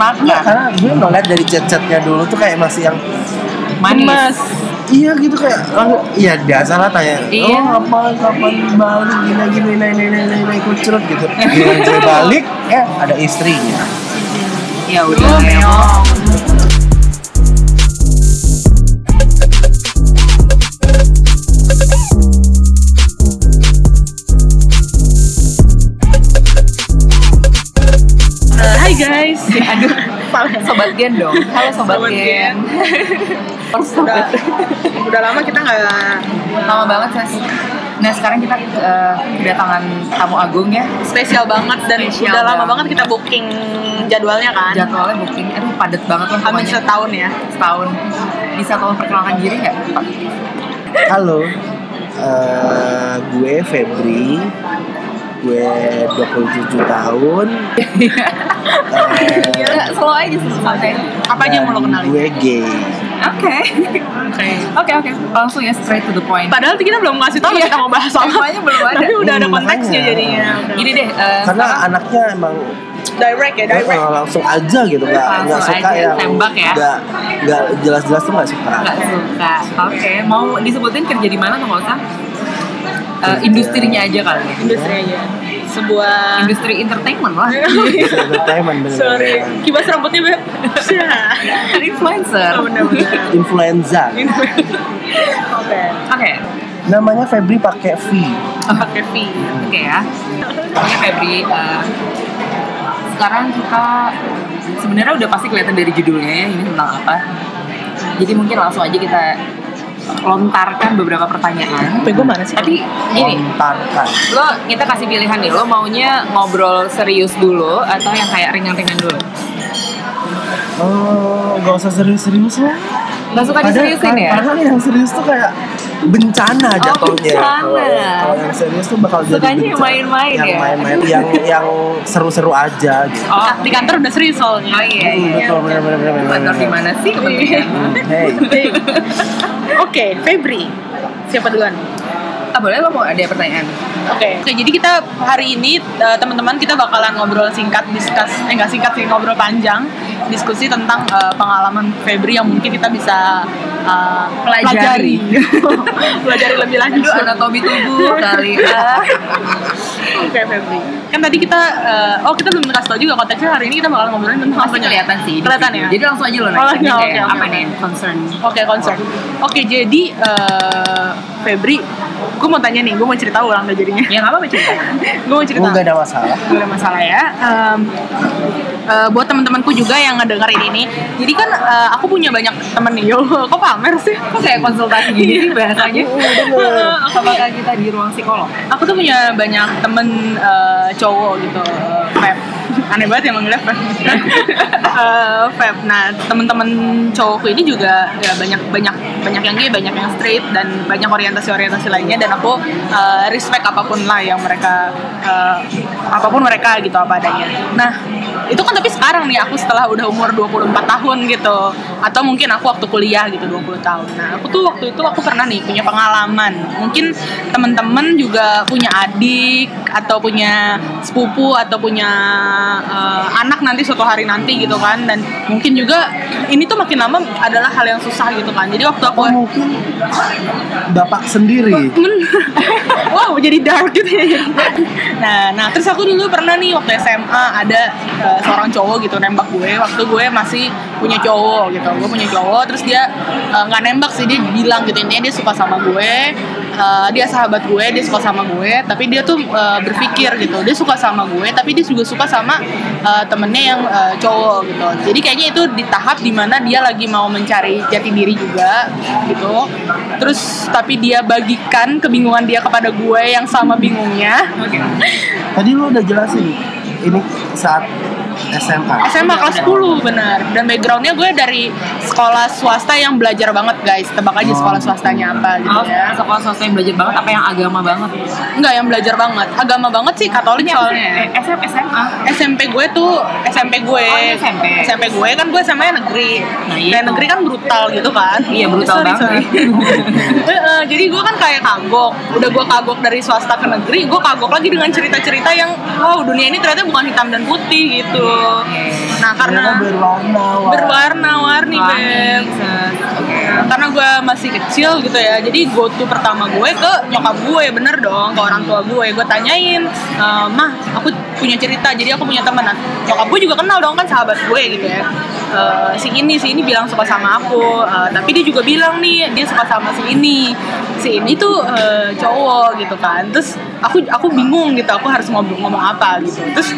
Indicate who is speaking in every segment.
Speaker 1: Enggak, karena gue ngeliat dari chat-chatnya dulu tuh kayak masih yang
Speaker 2: Manis.
Speaker 3: Gemes.
Speaker 1: Iya gitu kayak lalu iya biasa lah tanya
Speaker 2: Iya.
Speaker 1: oh kapan kapan balik gini gini naik naik naik naik naik kucurut gitu gue balik eh ada istrinya
Speaker 2: Ya udah.
Speaker 3: Hai guys.
Speaker 2: Aduh, sobat Gen dong. Halo sobat,
Speaker 3: Sobat
Speaker 2: Gen.
Speaker 3: Gen. udah, udah lama kita nggak
Speaker 2: Lama banget Ses. Nah sekarang kita eh, kedatangan tamu agung ya.
Speaker 3: spesial banget dan
Speaker 2: Spesial
Speaker 3: udah lama
Speaker 2: banget.
Speaker 3: banget kita booking jadwalnya kan.
Speaker 2: Jadwalnya booking, aduh padat banget loh
Speaker 3: Hampir setahun ya.
Speaker 2: Setahun. Bisa tolong perkenalkan diri nggak? Pak?
Speaker 1: halo eh, gue Febri gue 27 tahun Eh,
Speaker 2: Ya, slow aja sih santai.
Speaker 3: Apa aja yang mau lo kenalin?
Speaker 1: gue gay
Speaker 2: Oke.
Speaker 3: Oke.
Speaker 2: Oke oke. Langsung ya straight to the point.
Speaker 3: Padahal kita belum ngasih tahu
Speaker 2: Iya.
Speaker 3: kita mau bahas apa.
Speaker 2: Temanya belum ada.
Speaker 3: Tapi udah ada
Speaker 1: Hmm,
Speaker 3: konteksnya
Speaker 1: makanya.
Speaker 3: jadinya.
Speaker 2: Gini deh, eh,
Speaker 1: karena
Speaker 2: sekarang-
Speaker 1: anaknya emang
Speaker 3: direct ya, direct.
Speaker 1: eh, langsung aja gitu nggak
Speaker 2: Langsung
Speaker 1: nggak suka
Speaker 2: aja,
Speaker 1: yang
Speaker 2: tembak ya.
Speaker 1: nggak nggak jelas-jelas tuh nggak suka
Speaker 2: nggak suka. Oke, mau disebutin kerja di mana atau nggak usah? Eh, industrinya aja kali ya.
Speaker 3: Industri aja. Sebuah
Speaker 2: Industri entertainment lah.
Speaker 1: entertainment bener
Speaker 3: Sorry, kibas rambutnya beb.
Speaker 2: Influencer.
Speaker 3: Oh, bener-bener.
Speaker 1: influenza
Speaker 3: Oke.
Speaker 2: Oke.
Speaker 1: namanya Febri pakai V
Speaker 3: Pakai V.
Speaker 2: Oke ya. Oke Febri, eh, sekarang kita sebenarnya udah pasti kelihatan dari judulnya ya ini tentang apa. Jadi mungkin langsung aja kita lontarkan beberapa pertanyaan.
Speaker 3: Bego mana sih?
Speaker 2: Tapi gini,
Speaker 1: lontarkan
Speaker 2: lo kita kasih pilihan nih, lo maunya ngobrol serius dulu atau yang kayak ringan-ringan dulu?
Speaker 1: oh nggak usah serius-serius lah
Speaker 2: Gak suka
Speaker 1: Padahal-
Speaker 2: diseriusin ya?
Speaker 1: Karena yang serius tuh kayak bencana
Speaker 2: Oh,
Speaker 1: jatuhnya.
Speaker 2: bencana.
Speaker 1: Kalau- Kalau yang serius tuh bakal jadi
Speaker 2: Sukanya yang
Speaker 1: bencana.
Speaker 2: main-main
Speaker 1: yang
Speaker 2: ya?
Speaker 1: main-main, yang yang seru-seru aja gitu.
Speaker 2: Oh,
Speaker 3: Di kantor udah serius soalnya.
Speaker 2: Oh iya,
Speaker 1: Hmm,
Speaker 2: iya.
Speaker 1: betul benar benar benar. benar,
Speaker 2: Kantor di mana sih?
Speaker 1: Hmm, Hey,
Speaker 3: Hey. Oke, Febri. Siapa duluan?
Speaker 2: Ah boleh lo mau ada pertanyaan?
Speaker 3: Oke. Oke, jadi kita hari ini eh, teman-teman kita bakalan ngobrol singkat, diskus eh nggak singkat sih ngobrol panjang, diskusi tentang eh, pengalaman Febri yang mungkin kita bisa eh,
Speaker 2: Pelajari.
Speaker 3: pelajari lebih lanjut.
Speaker 2: Aduh anatomi tubuh kali ah.
Speaker 3: Oke Febri. Kan tadi kita eh, oh kita belum kasih tau juga konteksnya hari ini kita bakal ngobrolin tentang apanya?
Speaker 2: kelihatan sih.
Speaker 3: Kelihatan ya.
Speaker 2: Jadi langsung aja lo
Speaker 3: Oh, oke, oke,
Speaker 2: apa
Speaker 3: oke.
Speaker 2: nih concern?
Speaker 3: Oke concern. Oke jadi eh, Febri, gue mau tanya nih, gue mau cerita ulang deh jadinya.
Speaker 2: Ya nggak apa-apa cerita.
Speaker 3: gue mau cerita.
Speaker 1: nggak ada masalah.
Speaker 3: Gak ada masalah ya. Em, eh, buat teman-temanku juga yang ngedengerin ini, jadi kan eh, aku punya banyak temen nih. Yo, kok pamer sih?
Speaker 2: Kok kayak konsultasi gini bahasanya?
Speaker 3: Bener.
Speaker 2: Apakah kita di ruang psikolog?
Speaker 3: Aku tuh punya banyak temen eh, cowok gitu, Feb. Aneh banget ya manggilnya Feb. Eh, Feb. Nah, temen-temen cowokku ini juga ya banyak banyak banyak yang gay, banyak yang straight dan banyak orientasi-orientasi lainnya dan aku eh, respect apa pun lah yang mereka eh, apa pun mereka gitu apa adanya. Nah, itu kan tapi sekarang nih aku setelah udah umur 24 tahun gitu atau mungkin aku waktu kuliah gitu 20 tahun. Nah, aku tuh waktu itu aku pernah nih punya pengalaman. Mungkin teman-teman juga punya adik atau punya sepupu atau punya eh, anak nanti suatu hari nanti gitu kan. Dan mungkin juga ini tuh makin lama adalah hal yang susah gitu kan. Jadi waktu aku
Speaker 1: Oh mungkin bapak sendiri.
Speaker 3: Wow jadi dark gitu ya. Nah nah terus aku dulu pernah nih waktu SMA ada eh, seorang cowok gitu nembak gue. Waktu gue masih punya cowok gitu. Gue punya cowok terus dia eh, nggak nembak sih dia bilang gitu. Intinya dia suka sama gue eh, dia sahabat gue dia suka sama gue tapi dia tuh eh, berpikir gitu. Dia suka sama gue tapi dia juga suka sama eh, temennya yang eh, cowok gitu. Jadi kayaknya itu di tahap di mana dia lagi mau mencari jati diri juga gitu. Terus tapi dia bagikan kebingungan dia kepada gue yang sama bingungnya.
Speaker 1: Tadi lu udah jelasin ini saat SMA.
Speaker 3: SMA kelas 10 benar. Dan backgroundnya gue dari sekolah swasta yang belajar banget guys. Tebak aja sekolah swastanya apa gitu
Speaker 2: Oh,
Speaker 3: ya.
Speaker 2: Sekolah swasta yang belajar banget apa yang agama banget?
Speaker 3: enggak yang belajar banget. Agama banget sih katolik soalnya.
Speaker 2: Eh, SM, SMA.
Speaker 3: SMP gue tuh SMP gue.
Speaker 2: Oh, SMP.
Speaker 3: SMP gue kan gue SMA negeri.
Speaker 2: Nah, iya.
Speaker 3: negeri kan brutal gitu kan.
Speaker 2: Iya, brutal
Speaker 3: Sorry,
Speaker 2: banget.
Speaker 3: sorry. Jadi gue kan kayak kagok. Udah gue kagok dari swasta ke negeri gue kagok lagi dengan cerita-cerita yang wow dunia ini ternyata bukan hitam dan putih gitu Nah
Speaker 1: Ternyata
Speaker 3: karena
Speaker 1: berwarna
Speaker 3: berwarna-warni
Speaker 2: Warni,
Speaker 3: beb. Nah, karena gue masih kecil gitu ya jadi go to pertama gue ke nyokap gue bener dong ke orang tua gue. Gue tanyain e, mah aku punya cerita jadi aku punya teman Nah, nyokap gue juga kenal dong kan sahabat gue gitu ya E, si ini si ini bilang suka sama aku. E, tapi dia juga bilang nih dia suka sama si ini. Si ini tuh e, cowok gitu kan. Terus aku aku bingung gitu aku harus ngomong ngomong apa gitu. Terus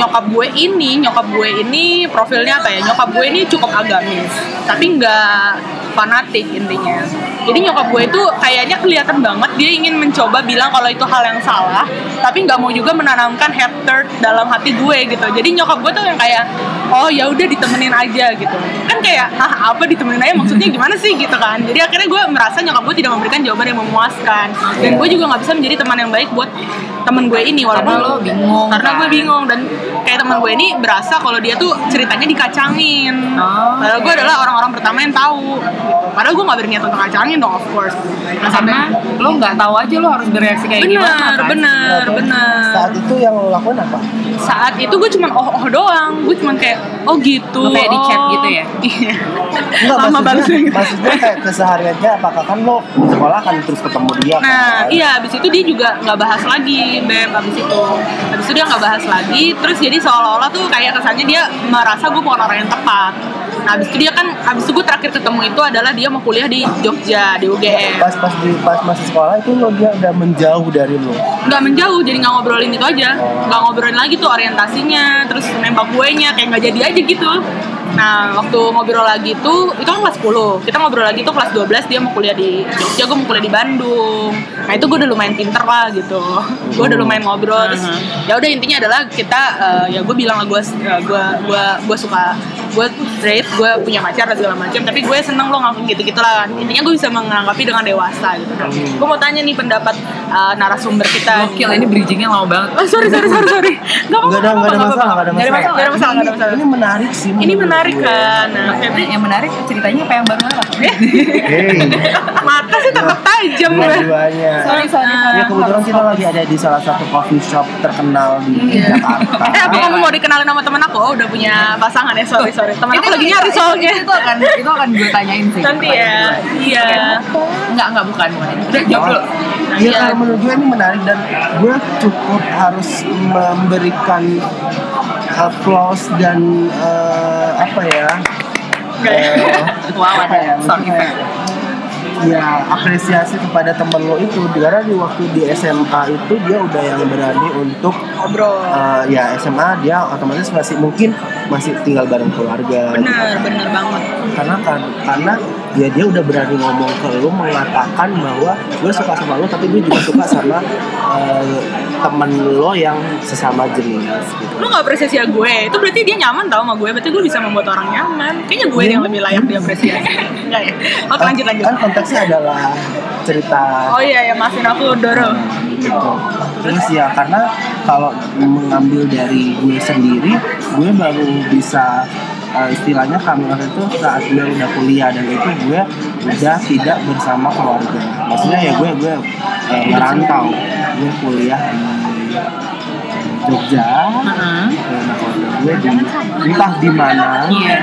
Speaker 3: nyokap gue ini nyokap gue ini profilnya apa ya? Nyokap gue ini cukup agamis tapi nggak fanatik intinya jadi nyokap gue itu kayaknya kelihatan banget dia ingin mencoba bilang kalau itu hal yang salah tapi nggak mau juga menanamkan hatred dalam hati gue gitu. Jadi nyokap gue tuh yang kayak oh ya udah ditemenin aja gitu. Kan kayak ah apa ditemenin aja? Maksudnya gimana sih? gitu kan. Jadi akhirnya gue merasa nyokap gue tidak memberikan jawaban yang memuaskan. Dan gue juga nggak bisa menjadi teman yang baik buat temen gue ini walaupun
Speaker 2: Karena lo bingung,
Speaker 3: karena gue
Speaker 2: kan?
Speaker 3: bingung. Dan kayak teman gue ini berasa kalau dia tuh ceritanya dikacangin.
Speaker 2: Oh,
Speaker 3: padahal gue adalah orang-orang pertama yang tahu. Padahal gue gak berniat untuk ngacangin dong of course nah,
Speaker 2: Karena lo nggak tahu aja lo harus bereaksi kayak
Speaker 3: bener
Speaker 2: gimana kan?
Speaker 3: bener
Speaker 1: Nah,
Speaker 3: bener
Speaker 1: Saat itu yang lo lakuin apa?
Speaker 3: saat itu gue cuman oh oh doang gue cuman kayak oh gitu
Speaker 2: Lo kayak di chat
Speaker 3: oh.
Speaker 2: gitu ya?
Speaker 3: iya
Speaker 1: Enggak,
Speaker 3: lama
Speaker 1: maksudnya,
Speaker 3: banget gitu.
Speaker 1: maksudnya kayak kesehariannya apakah kan lo sekolah kan terus ketemu dia
Speaker 3: Nah,
Speaker 1: kan?
Speaker 3: iya, abis itu dia juga nggak bahas lagi, Beb, abis itu. Abis itu dia nggak bahas lagi, terus jadi seolah-olah tuh kayak kesannya dia merasa gue bukan orang yang tepat. Nah, abis itu dia kan, abis itu gue terakhir ketemu itu adalah dia mau kuliah di Jogja, di UGM.
Speaker 1: Pas pas di pas masih sekolah itu lo dia udah menjauh dari lo.
Speaker 3: Nggak menjauh, jadi nggak ngobrolin itu aja. Nggak ngobrolin lagi tuh orientasinya, terus nembak kuenya, kayak nggak jadi aja gitu. Nah, waktu ngobrol lagi tuh, itu kan kelas 10 Kita ngobrol lagi tuh kelas 12, dia mau kuliah di Jogja, gue mau kuliah di Bandung Nah, itu gue udah lumayan pinter lah gitu Gue udah lumayan ngobrol, terus ya udah intinya adalah kita, eh, ya gue bilang lah gue gue gue gue suka gue straight, gue punya pacar dan segala macam tapi gue seneng lo ngelakuin gitu-gitu lah intinya gue bisa menanggapi dengan dewasa gitu kan gue mau tanya nih pendapat eh, narasumber kita
Speaker 2: Gokil ini bridgingnya lama banget.
Speaker 3: Oh, sorry, sorry, sorry, sorry. Gak
Speaker 1: Enggak ada enggak ada masalah, enggak ada
Speaker 3: Nggak ada
Speaker 1: masalah.
Speaker 3: nggak ada masalah, nggak ada masalah.
Speaker 1: Ini menarik sih.
Speaker 3: Ini menarik kan. Nah,
Speaker 2: Febri yang menarik ceritanya apa yang baru apa?
Speaker 1: Hey,
Speaker 3: mata sih tetap tajam gue.
Speaker 1: dua-duanya.
Speaker 2: Sorry, sorry.
Speaker 1: Ya kebetulan kita lagi ada di salah satu coffee shop terkenal di Jakarta.
Speaker 3: Eh, apa kamu mau dikenalin sama temen aku? Oh, udah punya pasangan ya, sorry, sorry. Temen aku lagi nyari soalnya.
Speaker 2: Itu akan itu akan gue tanyain sih.
Speaker 3: Nanti ya, iya.
Speaker 2: Enggak, enggak bukan, bukan. Udah jawab dulu.
Speaker 1: Iya
Speaker 3: Iya.
Speaker 1: kalau menurut gue ini menarik dan gue cukup harus memberikan applause dan eh, apa ya? eh,
Speaker 2: Wow,
Speaker 1: ya?
Speaker 2: ada sound effect.
Speaker 1: Ya apresiasi kepada temen lo itu karena di waktu di SMA itu dia udah yang berani untuk
Speaker 3: Ngobrol.
Speaker 1: eh, ya SMA dia otomatis masih mungkin masih tinggal bareng keluarga
Speaker 3: Bener, bener banget.
Speaker 1: karena kan karena ya dia udah berani ngomong ke lu mengatakan bahwa gue suka sama lu tapi gue juga suka sama eh, temen lo yang sesama jenis gitu
Speaker 3: Lu gak apresiasi gue, itu berarti dia nyaman tau sama gue, berarti gue bisa membuat orang nyaman. Kayaknya gue yang lebih layak diapresiasi. Enggak ya? Oke, lanjut, lanjut.
Speaker 1: kan konteksnya adalah cerita
Speaker 3: Oh iya, ya maafin aku, Doro.
Speaker 1: gitu terus ya karena kalau mengambil dari gue sendiri gue baru bisa eh, istilahnya kami waktu itu saat gue udah kuliah dan itu gue udah tidak bersama keluarga. Maksudnya ya gue gue merantau. Gue kuliah di Jogja. Nah keluarga gue di entah di mana.
Speaker 2: Iya.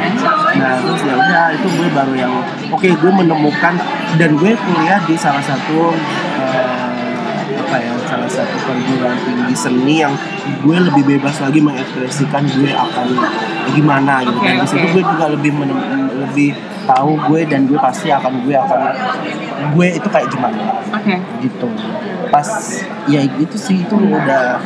Speaker 1: nah terus ya udah itu gue baru yang oke gue menemukan dan gue kuliah di salah satu eh, apa ya salah satu perguruan tinggi seni yang gue lebih bebas lagi mengekspresikan gue akan gimana gitu
Speaker 2: Oke,
Speaker 1: dan di situ
Speaker 2: oke.
Speaker 1: gue juga lebih lebih tahu gue dan gue pasti akan gue akan gue itu kayak gimana
Speaker 2: Oke.
Speaker 1: gitu pas ya itu sih itu udah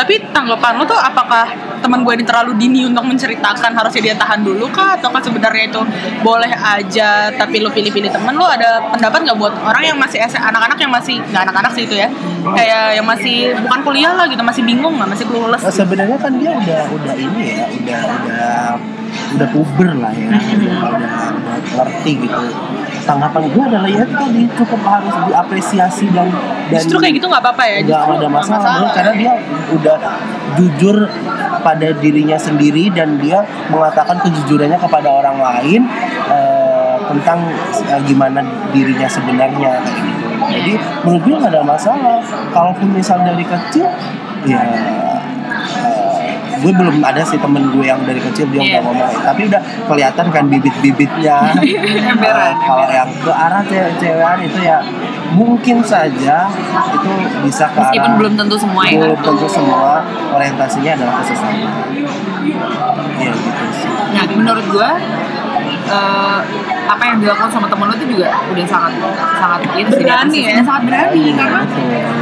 Speaker 3: Tapi tanggapan lo tuh apakah teman gue ini terlalu dini untuk menceritakan harusnya dia tahan dulu kah? Ataukah sebenarnya itu boleh aja tapi lo pilih-pilih temen lo ada pendapat nggak buat orang yang masih anak-anak yang masih nggak anak-anak sih itu ya kayak yang masih bukan kuliah lah gitu masih bingung nggak masih clueless
Speaker 1: Nah, sebenarnya kan dia udah udah ini ya, udah udah udah puber lah ya, udah udah, udah ngerti gitu. Tanggapan gue adalah ya tadi cukup harus diapresiasi dan dan
Speaker 3: justru kayak gitu nggak apa-apa ya
Speaker 1: nggak ada
Speaker 3: nggak
Speaker 1: masalah, Bro, karena dia udah jujur pada dirinya sendiri dan dia mengatakan kejujurannya kepada orang lain eh, tentang eh, gimana dirinya sebenarnya kayak gitu. Jadi menurut gue nggak ada masalah. Kalaupun misal dari kecil ya gue belum ada sih temen gue yang dari kecil dia
Speaker 2: Iya.
Speaker 1: udah ngomong. Tapi udah kelihatan kan bibit-bibitnya. Eh, kalau yang ke arah cewek-cewekan itu ya mungkin saja itu bisa ke
Speaker 2: Meskipun
Speaker 1: arah
Speaker 2: belum tentu semua ya.
Speaker 1: belum tentu semua orientasinya adalah ke sesama. Iya gitu sih.
Speaker 2: Nah, menurut gua eh, apa yang dilakukan sama temen lo itu juga udah sangat sangat itu
Speaker 3: Berani ya?
Speaker 2: sangat berani karena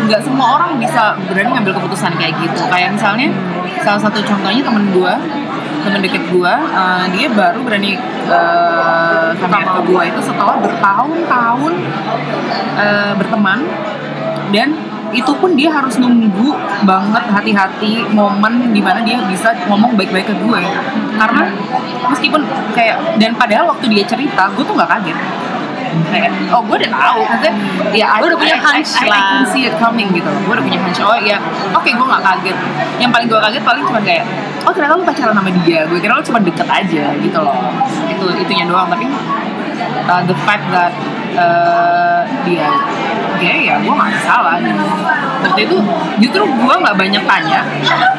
Speaker 2: nggak semua orang bisa berani ngambil keputusan kayak gitu. Kayak misalnya salah satu contohnya temen gua temen deket gua eh, dia baru berani uh, ke gua itu setelah bertahun-tahun eh, berteman. Dan itu pun dia harus nunggu banget hati-hati momen di mana dia bisa ngomong baik-baik ke gue karena meskipun kayak dan padahal waktu dia cerita gue tuh nggak kaget kayak oh gue udah tahu. Maksudnya ya
Speaker 3: Lu udah punya
Speaker 2: I, I,
Speaker 3: hunch
Speaker 2: I, I,
Speaker 3: lah.
Speaker 2: can see it coming gitu gue udah punya hunch. Oh ya oke gue nggak kaget. Yang paling gue kaget paling cuma kayak oh ternyata lu pacaran sama dia. Gue kira lu cuma deket aja gitu loh. Itu itunya doang. Tapi uh, the fact that uh, dia gay ya gue nggak salah gitu. waktu itu justru gue nggak banyak tanya.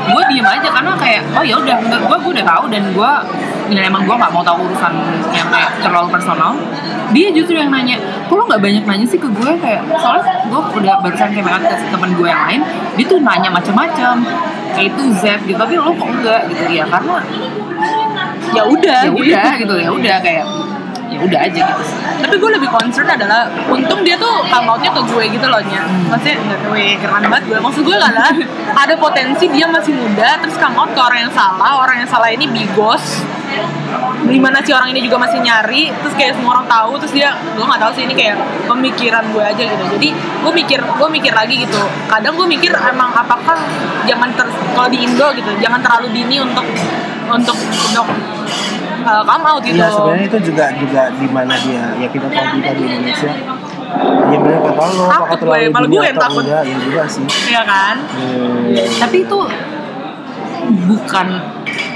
Speaker 2: Gue diem aja karena kayak oh ya udah gue gue udah tahu dan gue dan emang gue nggak mau tahu urusan yang kayak terlalu personal. Dia justru yang nanya kok lo nggak banyak nanya sih ke gue? Kayak soalnya gue udah barusan kayak banget ke teman gue yang lain dia tuh nanya macam-macam kayak itu Z gitu tapi lo kok enggak gitu ya karena
Speaker 3: ya udah
Speaker 2: ya
Speaker 3: gitu.
Speaker 2: udah gitu ya udah kayak ya udah aja gitu
Speaker 3: tapi gue lebih concern adalah untung dia tuh come outnya ke gue gitu loh nya. Maksudnya nggak gue keren banget gue maksud gue adalah ada potensi dia masih muda terus come out ke orang yang salah orang yang salah ini bigos di mana si orang ini juga masih nyari terus kayak semua orang tahu terus dia gue nggak tahu sih ini kayak pemikiran gue aja gitu. Jadi gue mikir gue mikir lagi gitu. Kadang gue mikir emang apakah jangan ter kalau di Indo gitu jangan terlalu dini untuk untuk untuk uh, come out gitu.
Speaker 1: Iya sebenarnya itu juga juga di mana dia ya kita tahu juga di Indonesia. Ya benar kata lo
Speaker 3: Takut gue,
Speaker 1: terlalu
Speaker 3: malah gue yang takut.
Speaker 1: enggak ya juga sih.
Speaker 3: Iya kan?
Speaker 1: Hmm.
Speaker 2: tapi itu bukan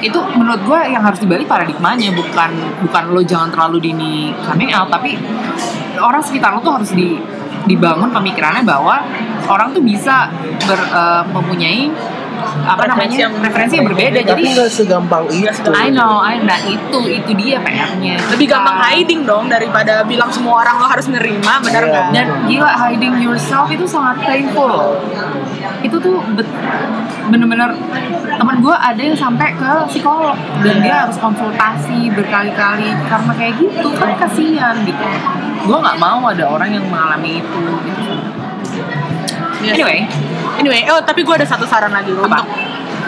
Speaker 2: itu menurut gue yang harus dibalik paradigmanya bukan bukan lo jangan terlalu dini coming out tapi orang sekitar lo tuh harus di dibangun pemikirannya bahwa orang tuh bisa ber, eh, mempunyai apa
Speaker 3: Referensi
Speaker 2: namanya?
Speaker 3: yang
Speaker 2: referensi yang berbeda
Speaker 1: tapi
Speaker 2: jadi
Speaker 1: nggak segampang itu.
Speaker 2: I know I nah itu itu dia PR-nya.
Speaker 3: Lebih gampang
Speaker 2: Kita-
Speaker 3: hiding dong daripada bilang semua orang lo harus nerima bener
Speaker 1: Iya,
Speaker 3: nggak?
Speaker 2: Dan gila hiding yourself itu sangat painful itu tuh bet- bener-bener temen gue ada yang sampai ke psikolog dan dia harus konsultasi berkali-kali. Karena kayak gitu kan kasihan gitu. Gue nggak mau ada orang yang mengalami itu gitu.
Speaker 3: Yes.
Speaker 2: anyway
Speaker 3: Anyway, oh tapi gue ada satu saran lagi loh
Speaker 2: Apa?
Speaker 3: untuk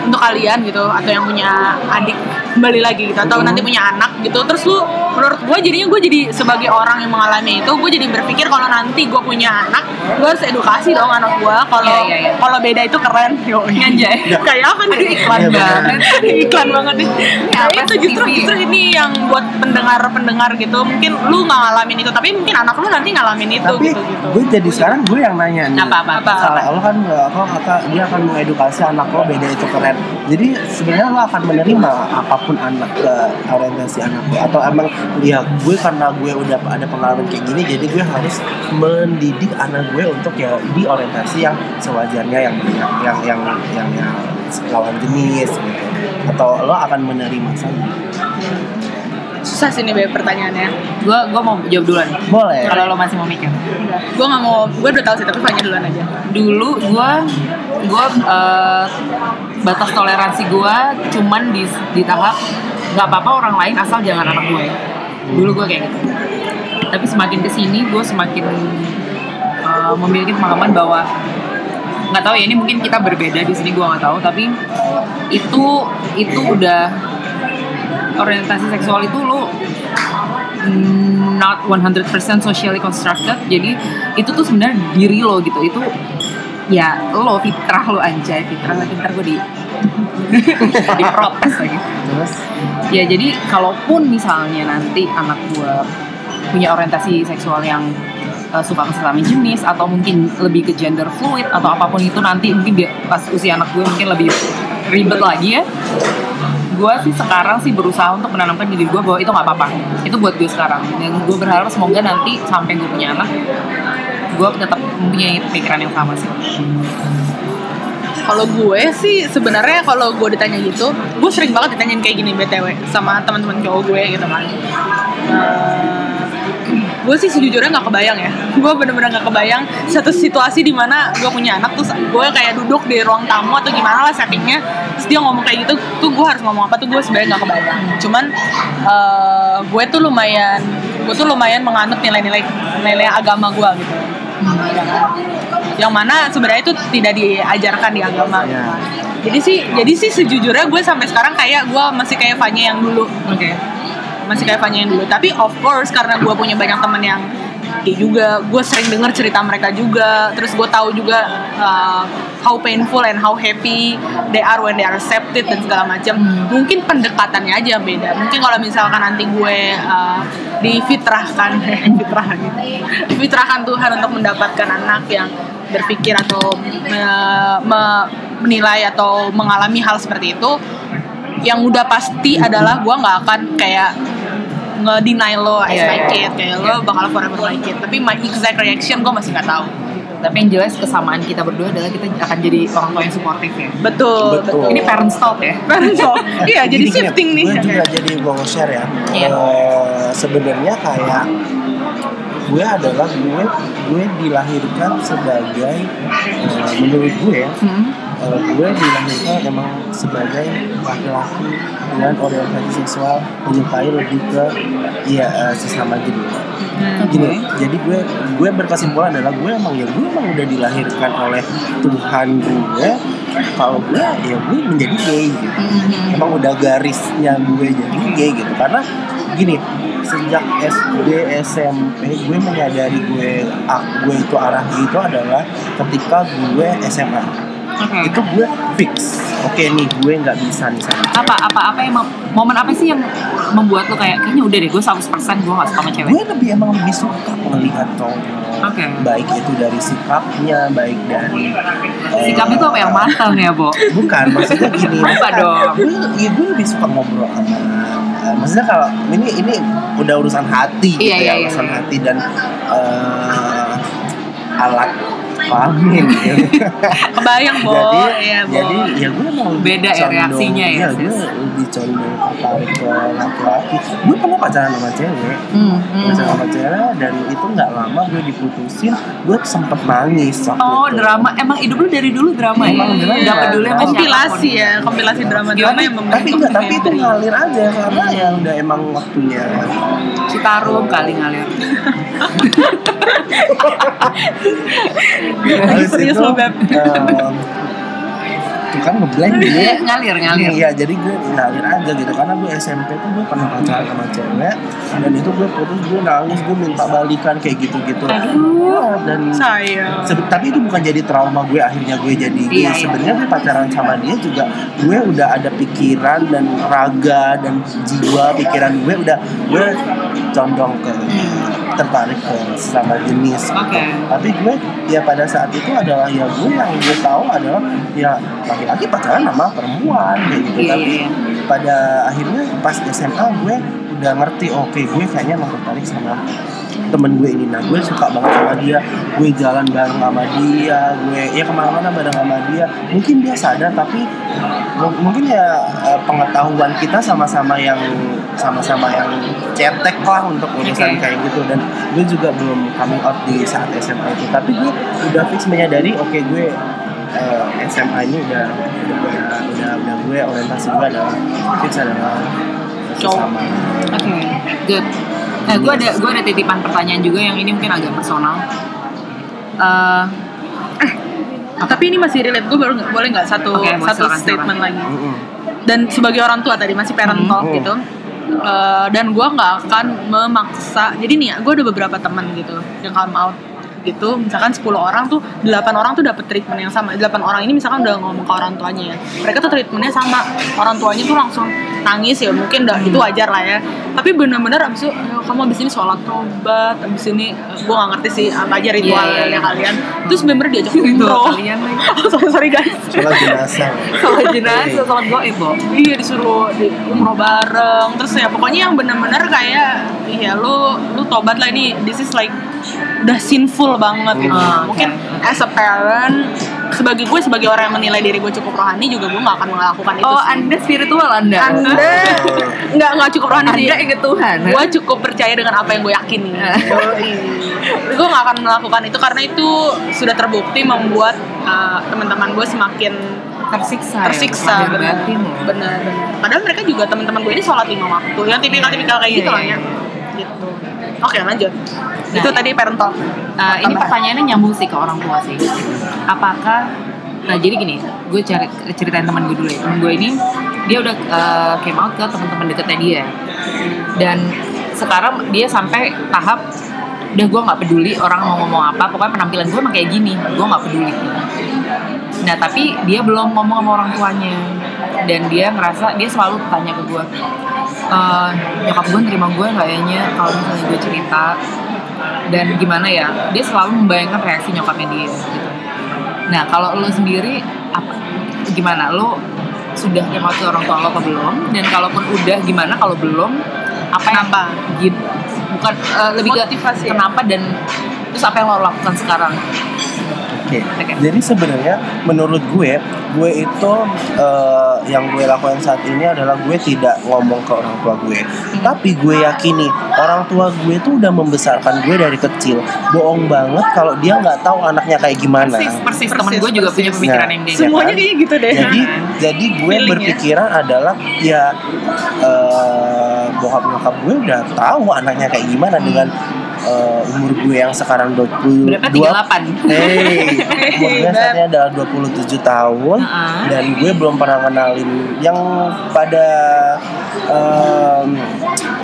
Speaker 3: untuk kalian gitu atau yang punya adik kembali lagi gitu atau nanti punya anak gitu. Terus lu menurut gue jadinya gue jadi sebagai orang yang mengalami itu gue jadi berpikir kalau nanti gue punya anak gue harus edukasi dong anak gue kalau
Speaker 2: Iya, iya, iya.
Speaker 3: kalau beda itu keren yo.
Speaker 2: Anjay.
Speaker 3: kayak apa nih? Iklan
Speaker 1: Iya,
Speaker 3: banget. Iklan banget nih.
Speaker 2: Ini
Speaker 3: nah,
Speaker 2: apa
Speaker 3: itu justru justru ini yang buat pendengar pendengar gitu. Mungkin lu nggak ngalamin itu tapi mungkin anak lu nanti ngalamin itu
Speaker 1: tapi
Speaker 3: gitu gitu.
Speaker 1: gue jadi sekarang gue yang nanya nih.
Speaker 2: Apa, apa, apa?
Speaker 1: salah lo kan apa kata dia akan mengedukasi anak lo beda itu keren. Jadi sebenarnya lo akan menerima apa pun anak ke orientasi anak gue. Atau emang ya gue karena gue udah ada pengalaman kayak gini jadi gue harus mendidik anak gue untuk ya di orientasi yang sewajarnya yang yang yang yang, yang lawan jenis gitu. Atau lo akan menerima saja.
Speaker 3: Susah sih nih Beb, pertanyaannya.
Speaker 2: Gue gue mau jawab duluan.
Speaker 1: Boleh.
Speaker 2: Kalau lo masih mau mikir.
Speaker 3: Gue nggak mau gue udah tahu sih tapi Fanya duluan aja.
Speaker 2: Dulu gue gue eh, batas toleransi gue cuman di di tahap nggak apa-apa orang lain asal jangan anak gue dulu gue kayak gitu. Tapi semakin ke sini gue semakin eh, memiliki pemahaman bahwa nggak tahu ya ini mungkin kita berbeda di sini gue nggak tahu. Tapi itu itu udah orientasi seksual itu lo not 100% socially constructed. Jadi itu tuh sebenarnya diri lo gitu. Itu ya lo fitrah lo anjay fitrah lagi ntar gue di diprotes lagi.
Speaker 1: Terus?
Speaker 2: Ya jadi kalaupun misalnya nanti anak gue punya orientasi seksual yang uh, suka kelamin jenis atau mungkin lebih ke gender fluid atau apa pun itu nanti mungkin dia pas usia anak gue mungkin lebih ribet lagi ya. Gue sih sekarang sih berusaha untuk menanamkan di diri gue bahwa itu nggak apa-apa. Itu buat gue sekarang. Dan gue berharap semoga nanti sampai gue punya anak gue tetap mempunyai pikiran yang sama sih
Speaker 3: Kalau gue sih sebenarnya kalau gue ditanya gitu, gue sering banget ditanyain kayak gini btw sama teman-teman cowok gue gitu kan. Eh, gue sih sejujurnya nggak kebayang ya. Gue bener-bener nggak kebayang satu situasi di mana gue punya anak terus gue kayak duduk di ruang tamu atau gimana lah settingnya. Terus dia ngomong kayak gitu, tuh gue harus ngomong apa tuh gue sebenarnya nggak kebayang. Cuman eh, gue tuh lumayan, gue tuh lumayan menganut nilai-nilai nilai agama gue gitu. Ya yang mana sebenarnya itu tidak diajarkan di agama kan. Jadi sih jadi sih sejujurnya gue sampai sekarang kayak gue masih kayak Fanya yang dulu
Speaker 2: Oke.
Speaker 3: masih kayak Fanya yang dulu tapi of course karena gue punya banyak temen yang gay juga. Gue sering denger cerita mereka juga. Terus gue tahu juga uh, how painful and how happy they are when they are accepted dan segala macam. Mungkin pendekatannya aja beda. Mungkin kalau misalkan nanti gue uh, difitrahkan fitrah gitu difitrahkan Tuhan untuk mendapatkan anak yang berpikir atau me- me- menilai atau mengalami hal seperti itu yang udah pasti adalah gue nggak akan kayak nge-deny lo as
Speaker 2: Iya,
Speaker 3: my
Speaker 2: iya.
Speaker 3: kid kayak lo bakal forever my kid tapi my exact reaction gue masih nggak tahu
Speaker 2: Tapi yang jelas kesamaan kita berdua adalah kita akan jadi orang tua yang suportif ya.
Speaker 3: betul
Speaker 1: Betul.
Speaker 2: Ini parents talk ya.
Speaker 3: Parents talk. iya jadi
Speaker 1: Gini, gini,
Speaker 3: shifting nih
Speaker 1: Gue juga jadi gue share ya.
Speaker 2: Iya.
Speaker 1: Eh, Sebenarnya kayak gue adalah gue gue dilahirkan sebagai eh, menurut gue ya
Speaker 2: Hmm.
Speaker 1: Eh, gue dilahirkan emang sebagai laki-laki dengan orientasi seksual menyukai lebih ke ya eh, sesama jenis gini jadi gue gue berkesimpulan adalah gue emang ya gue emang udah dilahirkan oleh Tuhan gue. Kalau gue ya gue menjadi gay gitu. Emang udah garisnya gue jadi gay gitu. Karena gini sejak SD SMP gue menyadari gue ah, gue itu arah gitu adalah ketika gue SMA
Speaker 2: Oke.
Speaker 1: itu gue fix oke nih gue nggak bisa nih sama
Speaker 2: Apa apa apa yang momen apa sih yang membuat lo kayak kayaknya udah deh gue 100% gue gak suka sama cewek.
Speaker 1: gue lebih emang lebih suka melihat cowok
Speaker 2: Oke.
Speaker 1: baik itu dari sikapnya baik dari eh,
Speaker 2: Sikapnya tuh apa yang matang ya, Bo?
Speaker 1: bukan maksudnya gini
Speaker 2: Apa dong?
Speaker 1: gue, ya, gue lebih suka ngobrol sama eh, maksudnya kalau ini ini udah urusan hati gitu
Speaker 2: Iya,
Speaker 1: ya
Speaker 2: iya, iya,
Speaker 1: urusan
Speaker 2: iya.
Speaker 1: hati dan eh, alat gitu.
Speaker 3: kebayang bo.
Speaker 1: Jadi
Speaker 3: iya bo.
Speaker 1: jadi ya gue mau
Speaker 2: Beda ya reaksinya ya,
Speaker 1: ya gue lebih condong tertarik ke laki-laki. Gue pernah pacaran sama cewek.
Speaker 2: Hmm,
Speaker 1: pacaran sama cewek dan itu nggak lama gue diputusin gue sempet nangis waktu
Speaker 2: Oh
Speaker 1: itu.
Speaker 2: drama. Emang hidup lu dari dulu drama ya?
Speaker 1: Emang drama.
Speaker 2: Gak peduli sama
Speaker 3: kompilasi ya kompilasi drama
Speaker 2: Gimana?
Speaker 3: drama yang
Speaker 1: tapi
Speaker 3: membentuk
Speaker 1: enggak tapi itu ngalir aja karena ya udah emang waktunya
Speaker 2: Citarum kali ngalir.
Speaker 3: Serius
Speaker 1: itu,
Speaker 3: lo, Beb.
Speaker 1: Itu kan ngeblank gitu
Speaker 2: Iya, ngalir ngalir.
Speaker 1: Iya, jadi gue ngalir aja gitu karena gue SMP tuh gue pernah pacaran sama cewek dan itu gue putus gue nangis gue minta balikan kayak gitu-gitu.
Speaker 2: Aduh.
Speaker 1: dan
Speaker 3: sayang
Speaker 1: tapi itu bukan jadi trauma gue akhirnya gue jadi.
Speaker 2: Iya, iya.
Speaker 1: sebenarnya gue pacaran sama dia juga gue udah ada pikiran dan raga dan jiwa pikiran gue udah gue condong ke tertarik ke sesama jenis gitu.
Speaker 2: Oke.
Speaker 1: tapi gue ya pada saat itu adalah ya gue yang gue tahu adalah ya laki-laki pacaran sama perempuan kayak gitu
Speaker 2: Iya,
Speaker 1: tapi
Speaker 2: iya, iya.
Speaker 1: pada akhirnya pas SMA gue udah ngerti oke gue kayaknya emang tertarik sama temen gue ini. Nah gue suka banget sama dia. Gue jalan bareng sama dia. Gue ya ke mana-mana bareng sama dia. Mungkin dia sadar tapi mu- mungkin ya eh, pengetahuan kita sama-sama yang sama-sama yang cetek lah untuk urusan
Speaker 2: Oke.
Speaker 1: kayak gitu. Dan gue juga belum coming out di saat SMA itu. Tapi gue udah fix menyadari oke gue eh, SMA ini udah udah udah, udah, udah gue orientasi gue adalah fix adalah sesama.
Speaker 2: Oke, good. Nah, gue ada gue ada titipan pertanyaan juga yang ini mungkin agak personal. Eh,
Speaker 3: tapi ini masih relate gue baru nggak boleh nggak satu
Speaker 2: boleh,
Speaker 3: satu
Speaker 2: silakan,
Speaker 3: statement lagi
Speaker 1: Mm-mm.
Speaker 3: dan sebagai orang tua tadi masih parent
Speaker 2: Hmm.
Speaker 3: talk
Speaker 1: Hmm.
Speaker 3: gitu eh, dan gue nggak akan memaksa jadi nih gue ada beberapa teman gitu yang come out gitu. Misalkan 10 orang tuh 8 orang tuh dapat treatment yang sama. 8 orang ini misalkan udah ngomong ke orang tuanya ya. Mereka tuh treatmentnya sama. Orang tuanya tuh langsung nangis ya mungkin udah itu wajar lah ya. Tapi bener-bener abis itu "Ya, kamu abis ini sholat tobat abis ini gue gak ngerti sih apa aja ritualnya
Speaker 2: Iya, iya, iya.
Speaker 3: kalian. Terus bener-bener diajak umroh
Speaker 2: kalian lagi.
Speaker 3: sorry sorry guys.
Speaker 1: Sholat jenazah.
Speaker 2: Sholat jenazah, sholat goib, Bo.
Speaker 3: iya disuruh di umroh bareng. Terus ya pokoknya yang bener-bener kayak iya lu lu tobat lah ini. This is like udah sinful banget gitu
Speaker 2: Ah, oke.
Speaker 3: mungkin as a parent sebagai gue sebagai orang yang menilai diri gue cukup rohani juga gue nggak akan melakukan itu
Speaker 2: Oh,
Speaker 3: sih.
Speaker 2: Anda spiritual Anda.
Speaker 3: anda nggak nggak cukup rohani sih
Speaker 2: Anda inget Tuhan.
Speaker 3: gue cukup percaya dengan apa yang gue yakini gue nggak akan melakukan itu karena itu sudah terbukti membuat uh, teman-teman gue semakin
Speaker 2: tersiksa.
Speaker 3: tersiksa
Speaker 2: ya,
Speaker 3: benar benar padahal mereka juga teman-teman gue ini sholat lima waktu yang tipikal tipikal kayak gitu
Speaker 2: Iya,
Speaker 3: lah ya gitu oke lanjut
Speaker 2: Nah,
Speaker 3: itu tadi parent talk
Speaker 2: Uh, ini pertanyaannya nyambung sih ke orang tua sih. Apakah Nah jadi gini, gue cari ceritain teman gue dulu ya. Temen gue ini dia udah uh, came out ke teman-teman deketnya dia. Dan sekarang dia sampai tahap udah gue nggak peduli orang mau ngomong apa, pokoknya penampilan gue emang kayak gini, gue nggak peduli. Nah tapi dia belum ngomong sama orang tuanya dan dia ngerasa dia selalu tanya ke gue, "Eh, nyokap gue terima gue nggak ya Nya kalau misalnya gue cerita dan gimana ya dia selalu membayangkan reaksi nyokapnya dia gitu. Nah kalau lo sendiri apa gimana lo sudah kemat ke orang tua lo apa belum dan kalaupun udah gimana kalau belum apa yang
Speaker 3: Kenapa?
Speaker 2: gitu bukan eh, lebih
Speaker 3: Motivasi
Speaker 2: ke
Speaker 3: ya?
Speaker 2: kenapa dan terus apa yang lo lakukan sekarang
Speaker 1: Oke.
Speaker 2: Oke.
Speaker 1: Jadi sebenarnya menurut gue, gue itu eh, yang gue lakukan saat ini adalah gue tidak ngomong ke orang tua gue. Tapi gue yakini orang tua gue itu udah membesarkan gue dari kecil. Bohong banget kalau dia nggak tahu anaknya kayak gimana.
Speaker 2: persis persis, temen
Speaker 3: Persis,
Speaker 2: gue juga punya
Speaker 3: persis.
Speaker 2: pemikiran
Speaker 1: Nah,
Speaker 2: yang dia
Speaker 3: semuanya
Speaker 1: kan?
Speaker 3: kayak gitu deh
Speaker 1: Jadi jadi gue berpikiran adalah ya eh, bokap nyokap gue udah tahu anaknya kayak gimana dengan eh, umur gue yang sekarang 20
Speaker 2: berapa?
Speaker 1: dua-
Speaker 2: 38
Speaker 1: Hey, umur gue saat ini adalah 27 tahun
Speaker 2: Heeh.
Speaker 1: dan gue belum pernah kenalin yang pada em,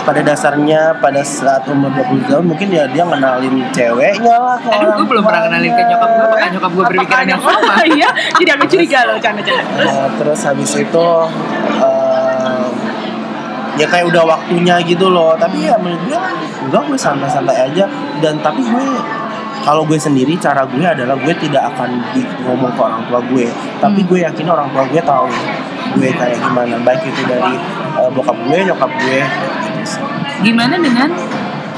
Speaker 1: pada dasarnya pada saat umur 20 tahun mungkin ya dia kenalin ceweknya lah ke
Speaker 2: Aduh, gue belum pernah kenalin ke nyokap gue, apakah nyokap gue berpikiran yang sama?
Speaker 3: iya jadi agak curiga loh canda-canda. Terus
Speaker 1: terus habis itu ya kayak udah waktunya gitu loh. Tapi ya menurut gue enggak gue santai-santai aja. Dan tapi gue kalau gue sendiri cara gue adalah gue tidak akan di, ngomong ke orang tua gue. Tapi
Speaker 2: Hmm.
Speaker 1: gue yakin orang tua gue tahu gue kayak gimana. Baik itu dari eh, bokap gue nyokap gue gitu
Speaker 2: gimana dengan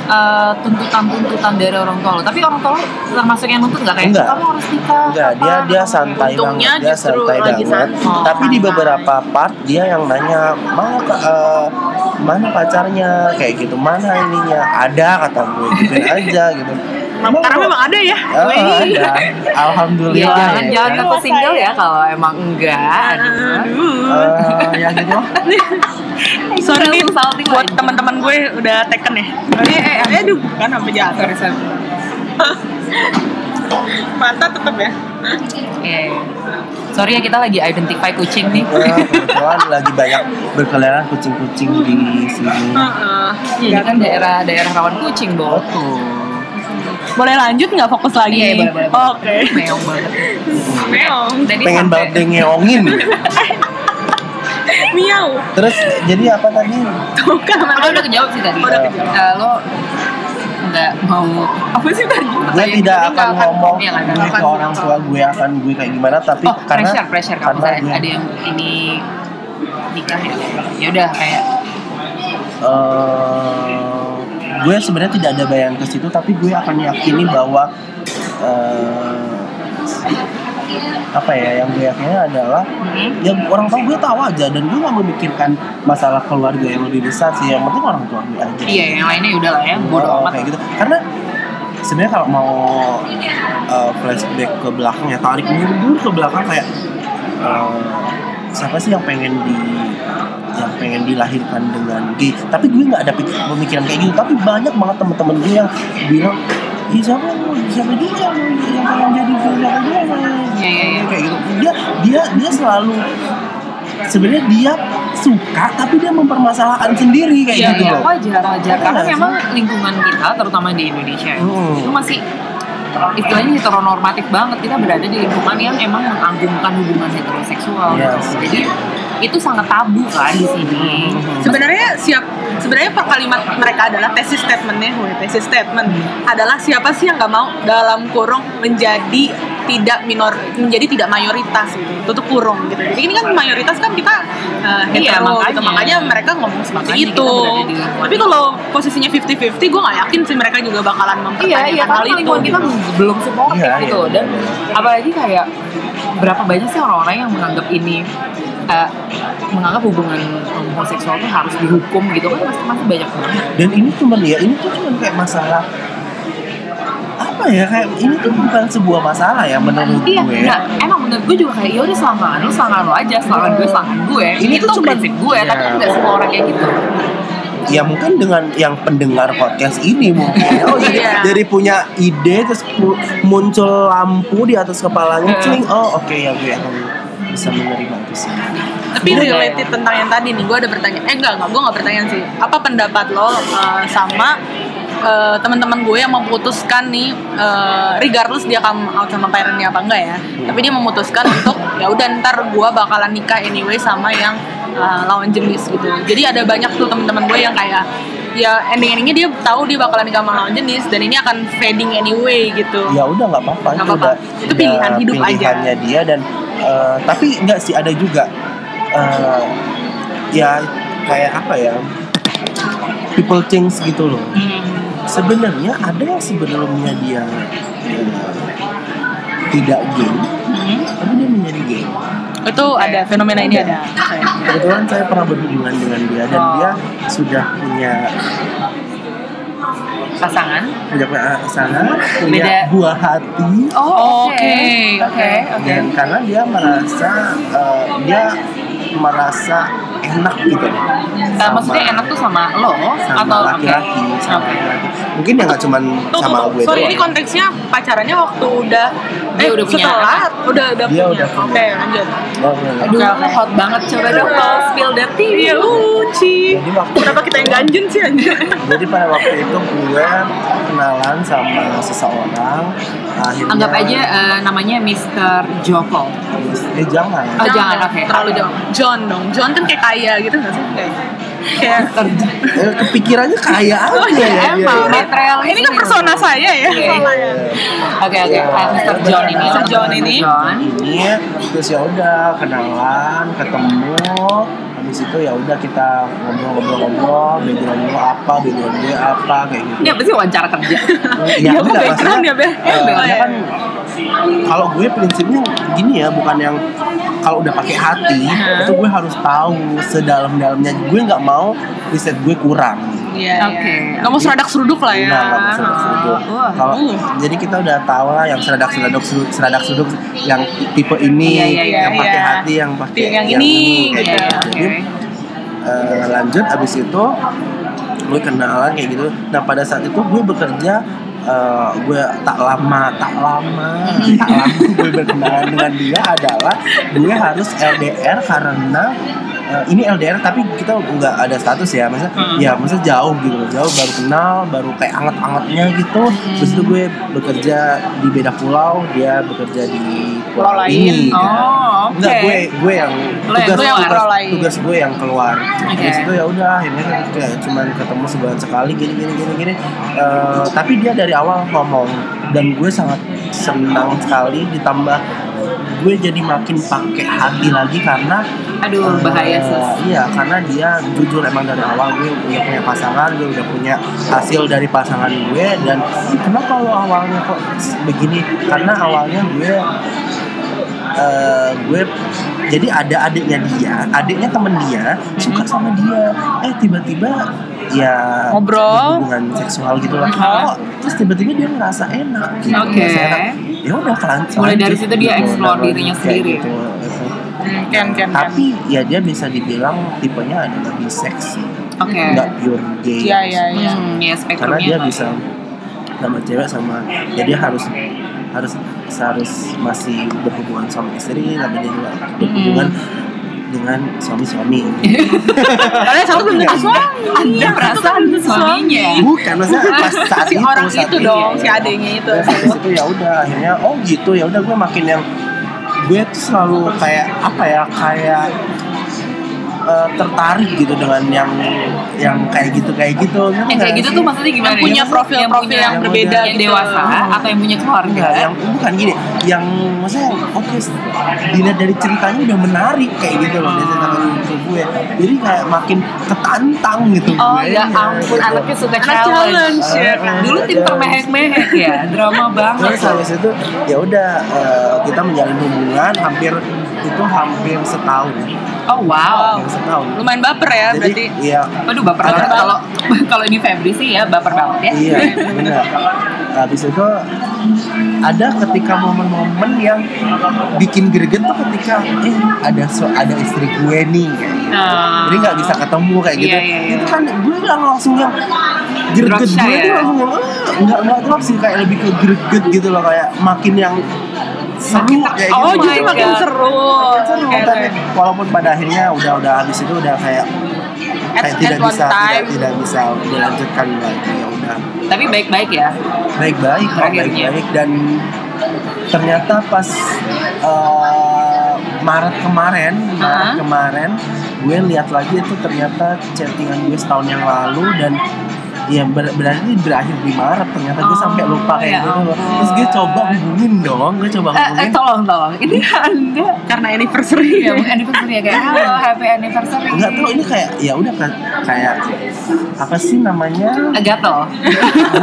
Speaker 2: uh, tuntutan-tuntutan dari orang tua lo tapi orang tua lo termasuk yang nuntut nggak kayak
Speaker 1: Enggak.
Speaker 2: kamu harus nikah
Speaker 1: enggak
Speaker 2: apa?"
Speaker 1: dia dia santai
Speaker 3: Untungnya
Speaker 1: banget dia
Speaker 3: justru
Speaker 1: santai
Speaker 3: lagi
Speaker 1: banget
Speaker 3: santai.
Speaker 1: tapi di
Speaker 2: santai.
Speaker 1: beberapa part dia yang nanya mana ke- eh, mana pacarnya kayak gitu mana ininya ada kata gue gitu aja gitu
Speaker 3: karena memang ada ya
Speaker 1: Oh, ada. Alhamdulillah.
Speaker 2: Ya, jangan
Speaker 1: ya
Speaker 2: jangan aku single ya kalau emang enggak. aduh.
Speaker 1: Eh, ya gitu.
Speaker 3: Sorry nih buat teman-teman gue udah taken ya. Eh, eh, eh, aduh, kan sampai jatuh.
Speaker 2: Sorry, sorry.
Speaker 3: Mata tetap ya.
Speaker 2: Eh, Sorry ya kita lagi identify kucing nih.
Speaker 1: Kebetulan lagi banyak berkeliaran kucing-kucing di sini.
Speaker 3: Heeh.
Speaker 2: Iya, ini kan daerah daerah rawan kucing, Bo.
Speaker 1: Betul.
Speaker 3: Boleh lanjut nggak fokus lagi?
Speaker 2: Iya, boleh, boleh. boleh.
Speaker 3: Oke.
Speaker 2: Meong banget.
Speaker 3: Meong.
Speaker 2: Tadi
Speaker 1: Pengen
Speaker 2: sampai-
Speaker 1: banget deh ngeongin.
Speaker 3: Miau.
Speaker 1: Terus jadi apa tadi?
Speaker 3: Tuh kan
Speaker 2: Udah,
Speaker 3: mana
Speaker 2: udah kejawab sih tadi.
Speaker 3: Udah kejawab.
Speaker 2: Eh, lo nggak mau apa sih tadi?
Speaker 1: Gue tidak akan ngomong
Speaker 2: Iya, nggak
Speaker 1: gue
Speaker 2: akan.
Speaker 1: ke orang tua gue akan gue kayak gimana tapi
Speaker 2: Oh,
Speaker 1: karena
Speaker 2: pressure, pressure kalau
Speaker 1: karena
Speaker 2: ada yang ini nikah ya. Ya udah kayak
Speaker 1: eh, gue sebenarnya tidak ada bayangan ke situ tapi gue akan yakini bahwa eh, apa ya yang gue yakini adalah
Speaker 2: hmm,
Speaker 1: yang orang tua gue tahu aja dan gue gak memikirkan masalah keluarga yang lebih besar sih yang penting orang tua gue aja
Speaker 2: iya yang lainnya udah lah ya, bodo
Speaker 1: Oh,
Speaker 2: amat.
Speaker 1: kayak gitu karena sebenarnya kalau mau uh, flashback ke belakang ya tarik mundur ke belakang kayak uh, siapa sih yang pengen di yang pengen dilahirkan dengan gay tapi gue nggak ada pemikiran kayak gitu. Tapi banyak banget teman-teman gue yang bilang Ih, siapa siapa juga yang yang pengen jadi siapa pengen-"
Speaker 2: Iya, iya,
Speaker 1: kayak gitu. Dia dia dia selalu sebenarnya dia suka tapi dia mempermasalahkan sendiri kayak
Speaker 2: Iya,
Speaker 1: gitu
Speaker 2: iya,
Speaker 1: loh.
Speaker 2: Wajar, wajar. Karena
Speaker 1: Iya,
Speaker 2: memang lingkungan kita, terutama di Indonesia,
Speaker 1: Hmm.
Speaker 2: itu masih istilahnya heteronormatif banget. Kita berada di lingkungan yang emang mengagunkan hubungan heteroseksual.
Speaker 1: Yes.
Speaker 2: gitu. Jadi itu sangat tabu kan di sini.
Speaker 3: Sebenarnya siap sebenarnya per kalimat mereka adalah tesis statementnya, tesis statement adalah siapa sih yang nggak mau dalam kurung menjadi tidak minor menjadi tidak mayoritas gitu tutup kurung gitu jadi ini kan mayoritas kan kita uh,
Speaker 2: Iya,
Speaker 3: hetero gitu
Speaker 2: makanya.
Speaker 3: makanya mereka ngomong seperti
Speaker 2: Makanya
Speaker 3: itu tapi kalau posisinya 50-50 gue nggak yakin sih mereka juga bakalan
Speaker 2: Iya,
Speaker 3: mempertanyakan
Speaker 2: iya,
Speaker 3: hal
Speaker 2: karena
Speaker 3: itu
Speaker 2: lingkungan kita
Speaker 3: gitu.
Speaker 2: belum supportif
Speaker 1: Iya,
Speaker 2: gitu.
Speaker 1: iya,
Speaker 2: Dan
Speaker 1: iya.
Speaker 2: apalagi kayak berapa banyak sih orang-orang yang menganggap ini eh, menganggap hubungan homoseksual itu harus dihukum gitu kan masih masih banyak banget
Speaker 1: dan ini cuman ya ini tuh cuman kayak masalah apa ya kayak ini tuh bukan sebuah masalah ya menurut
Speaker 2: Iya,
Speaker 1: gue
Speaker 2: nah, emang menurut gue juga kayak yaudah selangkangan lu selangkangan lu aja, selangkangan gue selangkangan gue.
Speaker 1: Ini
Speaker 2: Ini,
Speaker 1: tuh cuman-
Speaker 2: prinsip gue, tapi
Speaker 1: Iya.
Speaker 2: kan nggak semua orang kayak gitu.
Speaker 1: ya mungkin dengan yang pendengar podcast ini mungkin oh jadi
Speaker 3: Iya.
Speaker 1: dari punya ide terus pu- muncul lampu di atas kepalanya
Speaker 2: Iya.
Speaker 1: cling oh oke ya gue akan bisa menerima itu sih
Speaker 3: Tapi
Speaker 2: Iya.
Speaker 3: related tentang yang tadi nih, gue ada bertanya. Eh enggak, enggak, gue nggak bertanya sih. Apa pendapat lo uh, sama uh, teman-teman gue yang memutuskan nih, uh, regardless dia come out sama parentnya apa enggak ya, tapi dia memutuskan untuk ya udah ntar gue bakalan nikah anyway sama yang uh, lawan jenis gitu. Jadi ada banyak tuh teman-teman gue yang kayak ya ending-endingnya dia tahu dia bakalan nikah sama lawan jenis dan ini akan fading anyway gitu.
Speaker 1: ya udah nggak apa-apa itu
Speaker 3: apa-apa.
Speaker 1: udah
Speaker 3: Itu pilihan hidup aja.
Speaker 1: pilihannya dia dan eh, tapi nggak sih ada juga eh, ya kayak apa ya people change gitu loh
Speaker 2: Hmm.
Speaker 1: Sebenarnya ada yang sebelumnya dia eh, tidak gay
Speaker 2: Hmm.
Speaker 1: tapi dia menjadi gay
Speaker 3: Itu ada fenomena ini ada.
Speaker 1: kebetulan saya pernah berhubungan dengan dia dan
Speaker 2: Oh.
Speaker 1: dia sudah punya
Speaker 2: Pasangan.
Speaker 1: punya pasangan punya
Speaker 2: Beda.
Speaker 1: buah hati
Speaker 2: Oh,
Speaker 3: Oke,
Speaker 2: oke, oke.
Speaker 1: dan karena dia merasa eh, dia merasa enak gitu.
Speaker 2: Eh, maksudnya enak tuh sama lo
Speaker 1: sama
Speaker 2: atau
Speaker 1: laki-laki. Sama laki-laki mungkin ya nggak cuman
Speaker 3: Tuh,
Speaker 1: sama
Speaker 3: tuh,
Speaker 1: gue
Speaker 3: sorry
Speaker 1: doang.
Speaker 3: ini konteksnya pacarannya waktu udah
Speaker 2: Dia udah punya
Speaker 3: setelah
Speaker 2: anak.
Speaker 3: udah udah
Speaker 1: Dia
Speaker 3: punya. Oke, lanjut.
Speaker 1: Oh, iya, iya.
Speaker 2: Aduh,
Speaker 3: oke.
Speaker 2: hot banget. Coba dong lo spill the tea.
Speaker 3: Iya, uci. Kenapa kita yang ganjen sih anjir?
Speaker 1: jadi pada waktu itu gue kenalan sama seseorang akhirnya
Speaker 2: Anggap aja eh, namanya Mr. Joko.
Speaker 1: eh jangan
Speaker 2: Oh, jangan, oke.
Speaker 3: Terlalu jauh. John dong. John kan kayak kaya gitu nggak sih? Kayak
Speaker 1: Eh, kepikirannya kaya aja
Speaker 3: Oh,
Speaker 1: ya
Speaker 3: iya,
Speaker 1: dia,
Speaker 2: emang.
Speaker 1: ya.
Speaker 2: Material
Speaker 3: ini kan persona saya ya.
Speaker 2: Iya.
Speaker 3: soalnya.
Speaker 2: Oke oke, Eh, Mr. John ini.
Speaker 3: Mr. John ini.
Speaker 2: John.
Speaker 1: ini terus ya udah kenalan ketemu habis itu ya udah kita ngobrol-ngobrol-ngobrol background lu apa background gue apa kayak gitu
Speaker 2: Ini apa sih wawancara kerja?
Speaker 3: Iya, kok
Speaker 1: enggak,
Speaker 3: background
Speaker 1: maksudnya,
Speaker 3: ya,
Speaker 1: dia
Speaker 3: iya.
Speaker 1: kan kalau gue prinsipnya gini ya bukan yang kalau udah pakai hati itu gue harus tahu sedalam-dalamnya gue nggak mau riset gue kurang
Speaker 3: Iya.
Speaker 2: Oke.
Speaker 3: iya. Nggak mau seradak seruduk lah ya.
Speaker 1: Nah, nggak mau seradak-seruduk.
Speaker 2: Wah.
Speaker 1: Kalau
Speaker 3: Uh.
Speaker 1: jadi kita udah tahu lah yang seradak-seradak seradak-seruduk yang tipe ini,
Speaker 2: Iya, iya, iya,
Speaker 1: yang pakai
Speaker 3: iya.
Speaker 1: hati, yang pakai
Speaker 3: Yang ini,
Speaker 1: kayak
Speaker 3: gitu.
Speaker 1: gitu. Jadi eh, lanjut abis itu gue kenalan kayak gitu. Nah pada saat itu gue bekerja eh, gue tak lama tak lama tak lama gue berkenalan dengan dia adalah gue harus LDR karena eh, ini LDR tapi kita nggak ada status ya maksudnya
Speaker 2: Hmm.
Speaker 1: ya maksudnya jauh gitu loh jauh baru kenal baru kayak anget-angetnya gitu terus itu gue bekerja di beda pulau dia bekerja di pulau,
Speaker 3: Pulau lain.
Speaker 1: ini
Speaker 2: Oh, oke.
Speaker 1: Enggak, gue gue yang
Speaker 2: Lo yang
Speaker 1: tugas,
Speaker 3: keluar.
Speaker 1: tugas, tugas gue yang keluar.
Speaker 2: Oke.
Speaker 1: Terus itu ya udah akhirnya kan kayak cuman ketemu sebulan sekali gini gini gini gini. Eh, tapi dia dari awal ngomong dan gue sangat senang sekali ditambah gue jadi makin pakai hati lagi karena
Speaker 2: Aduh,
Speaker 1: eh,
Speaker 2: bahaya sus.
Speaker 1: Iya, karena dia jujur emang dari awal gue udah punya pasangan, gue udah punya hasil dari pasangan gue dan kenapa lo awalnya kok begini? Karena awalnya gue eh, gue jadi ada adiknya dia, adiknya temen dia suka sama dia, eh tiba-tiba ya
Speaker 3: Ngobrol.
Speaker 1: hubungan seksual gitu lah.
Speaker 3: Oh.
Speaker 1: Terus tiba-tiba dia ngerasa enak, gitu, ngerasa enak. Ya udah kan.
Speaker 2: Mulai dari
Speaker 1: lanjut
Speaker 2: situ dia explore
Speaker 1: namanya,
Speaker 2: dirinya sendiri.
Speaker 1: gitu.
Speaker 3: Hmm, Ken, Ken, Ken.
Speaker 1: Tapi ya dia bisa dibilang tipenya adalah bisex sih,
Speaker 2: Oke.
Speaker 1: nggak pure gay.
Speaker 3: Iya, iya, iya.
Speaker 2: Hmm, ya
Speaker 1: Karena dia bisa sama cewek sama, ya dia harus harus harus masih berhubungan sama istri, tapi dia juga berhubungan dengan suami-suami.
Speaker 3: Kalian satu belum tentu suami.
Speaker 2: Anda perasaan suaminya.
Speaker 1: Bukan, maksudnya pas saat
Speaker 3: Si
Speaker 1: itu,
Speaker 3: orang
Speaker 1: saat
Speaker 3: itu dong, si
Speaker 1: ya.
Speaker 3: adiknya itu.
Speaker 1: Terus itu ya udah akhirnya oh gitu ya udah gue makin yang gue tuh selalu kayak apa ya kayak eh, tertarik gitu dengan yang yang kayak gitu kayak gitu
Speaker 2: Yang kayak gitu tuh maksudnya gimana?
Speaker 3: Yang punya
Speaker 2: ya?
Speaker 3: profil-profil yang
Speaker 2: punya-
Speaker 3: berbeda
Speaker 2: yang
Speaker 3: gitu.
Speaker 2: dewasa atau yang punya keluarga?
Speaker 1: Enggak, yang bukan gini, yang maksudnya oke dilihat dari ceritanya udah menarik kayak gitu loh dari cerita ke gue. Jadi kayak makin ketantang gitu
Speaker 2: Oh
Speaker 1: gue.
Speaker 2: ya ampun, anaknya suka
Speaker 3: Anak
Speaker 2: challenge.
Speaker 3: challenge, ya kan?
Speaker 2: Dulu tim termehek-mehek ya, drama banget.
Speaker 1: Terus habis itu ya udah eh, kita menjalin hubungan hampir itu hampir setahun.
Speaker 2: Oh wow.
Speaker 1: Hampir setahun.
Speaker 3: Lumayan baper ya
Speaker 1: Jadi
Speaker 3: berarti.
Speaker 1: iya
Speaker 2: Waduh baper banget kalau kalau ini Febri sih ya baper banget ya.
Speaker 1: Iya, benar. Habis itu ada ketika momen-momen yang bikin greget tuh ketika eh ada so, ada istri gue nih kayak gitu.
Speaker 2: Nah.
Speaker 1: Jadi nggak bisa ketemu kayak gitu.
Speaker 2: Iya, iya, iya.
Speaker 1: Itu kan gue langsung yang greget gue tuh
Speaker 2: ya?
Speaker 1: langsung yang "Ah," nggak nggak sih kayak lebih ke greget gitu loh kayak makin yang seru kayak
Speaker 3: Oh
Speaker 1: gitu.
Speaker 3: justru
Speaker 2: my
Speaker 3: makin seru.
Speaker 1: Seru,
Speaker 3: Oke,
Speaker 1: tapi walaupun pada akhirnya udah udah habis itu udah kayak
Speaker 3: At-
Speaker 1: kayak tidak
Speaker 3: at one
Speaker 1: bisa tidak,
Speaker 3: time.
Speaker 1: tidak bisa dilanjutkan lagi ya udah
Speaker 2: Tapi baik-baik ya.
Speaker 1: baik-baik
Speaker 2: Terakhirnya.
Speaker 1: baik-baik dan ternyata pas eh, Maret kemarin Maret
Speaker 2: Aha.
Speaker 1: kemarin gue lihat lagi itu ternyata chattingan gue setahun yang lalu dan ya ber- berarti berakhir di Maret ternyata gue
Speaker 2: Oh,
Speaker 1: sampai lupa
Speaker 2: ya
Speaker 1: kayak gitu loh. terus gue coba hubungin dong gue coba
Speaker 2: Eh, eh
Speaker 1: hubungin
Speaker 2: tolong tolong. Ini anda
Speaker 3: Karena anniversary.
Speaker 2: ya anniversary ya kayak halo happy anniversary.
Speaker 1: nggak tahu ini kayak ya udah kan kayak apa sih namanya
Speaker 2: gatel.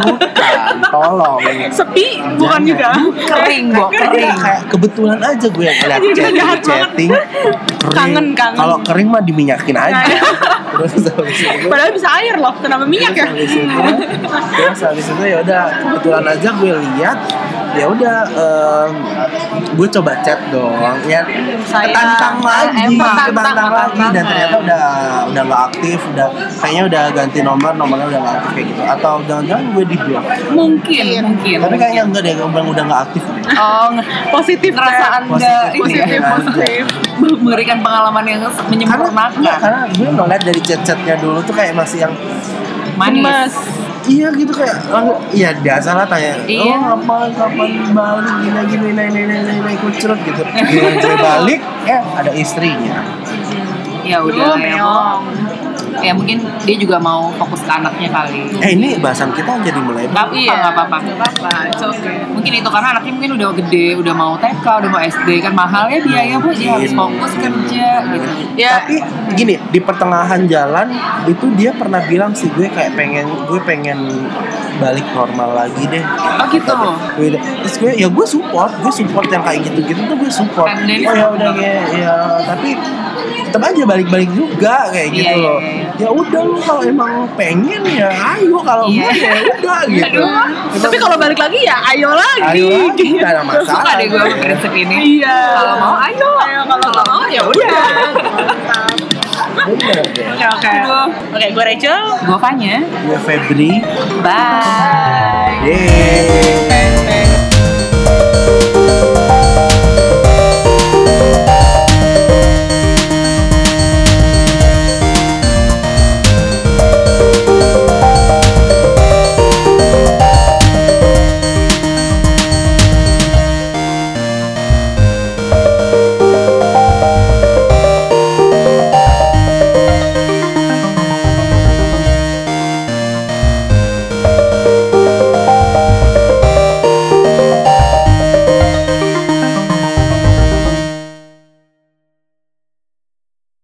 Speaker 1: bukan tolong
Speaker 3: Sepi bukan juga.
Speaker 2: Kering, Bo, kering.
Speaker 1: Iya, kayak kebetulan aja gue yang ngeliat
Speaker 3: Jadi
Speaker 1: chatting chatting kering.
Speaker 3: Kangen, kangen.
Speaker 1: kalau kering mah diminyakin aja terus habis itu
Speaker 3: Padahal bisa air loh, kenapa minyak ya?
Speaker 1: Terus habis itu terus habis itu ya udah kebetulan aja gue lihat ya udah em, gue coba chat dong ya ketantang lagi ketantang
Speaker 2: ketantang
Speaker 1: lagi dan ternyata udah udah nggak aktif udah kayaknya udah ganti nomor nomornya udah nggak aktif kayak gitu atau jangan-jangan gue di blok
Speaker 2: Mungkin,
Speaker 3: Iya.
Speaker 2: mungkin.
Speaker 1: tapi kayaknya enggak deh bang udah nggak aktif
Speaker 2: Oh,
Speaker 3: Positif ya.
Speaker 2: anda
Speaker 1: Positif,
Speaker 2: ini ya,
Speaker 3: Positif, positif.
Speaker 2: memberikan pengalaman yang
Speaker 1: karena
Speaker 2: menyempurnakan.
Speaker 1: enggak, karena gue ngeliat dari chat-chatnya dulu tuh kayak masih yang
Speaker 2: Manis.
Speaker 3: Gemes.
Speaker 1: iya gitu kayak langsung iya biasa lah tanya
Speaker 2: Iya.
Speaker 1: oh kapan kapan balik gini gini naik naik naik naik naik kucrut gitu gue balik eh ada istrinya
Speaker 2: Ya
Speaker 3: Duh,
Speaker 2: udah ya, Bo.
Speaker 3: meong.
Speaker 2: Ya mungkin dia juga mau fokus ke anaknya kali.
Speaker 1: eh ini bahasan kita jadi mulai
Speaker 2: Gak apa-apa,
Speaker 3: Iya.
Speaker 2: gak apa-apa.
Speaker 3: Gak apa-apa, okay.
Speaker 2: Mungkin itu karena anaknya mungkin udah gede, udah mau TK, udah mau SD kan mahal ya biaya bu, dia harus fokus kerja gitu.
Speaker 3: Ya,
Speaker 1: tapi gini di pertengahan jalan itu dia pernah bilang sih gue kayak pengen gue pengen balik normal lagi deh
Speaker 2: Oh gitu.
Speaker 1: Gue- terus gue ya gue support gue support yang kayak gitu gitu tuh gue support
Speaker 2: then-
Speaker 1: oh ya udah ya, ya tapi tetap aja balik-balik juga kayak
Speaker 2: Iya,
Speaker 1: gitu
Speaker 2: iya,
Speaker 1: loh
Speaker 2: iya.
Speaker 1: Ya udah lu kalau emang pengen ya ayo kalau
Speaker 2: Iya.
Speaker 1: enggak ya udah gitu
Speaker 2: Aduh.
Speaker 3: tapi kalau balik lagi ya ayo lagi.
Speaker 1: ayo lagi nggak ada masalah
Speaker 2: Suka deh gue sama prinsip ini.
Speaker 3: Iya.
Speaker 2: Kalau mau ayo.
Speaker 3: Ayo kalau mau ya udah.
Speaker 1: Bener deh.
Speaker 3: Oke oke. Oke, gue Rachel.
Speaker 2: Gue Fanya.
Speaker 1: gue Febri
Speaker 2: Bye.
Speaker 1: Yeay.